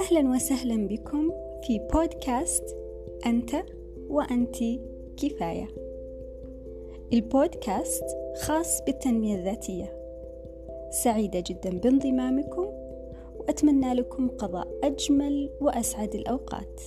أهلا وسهلا بكم في بودكاست أنت وأنت كفاية. البودكاست خاص بالتنمية الذاتية. سعيدة جدا بانضمامكم وأتمنى لكم قضاء أجمل وأسعد الأوقات.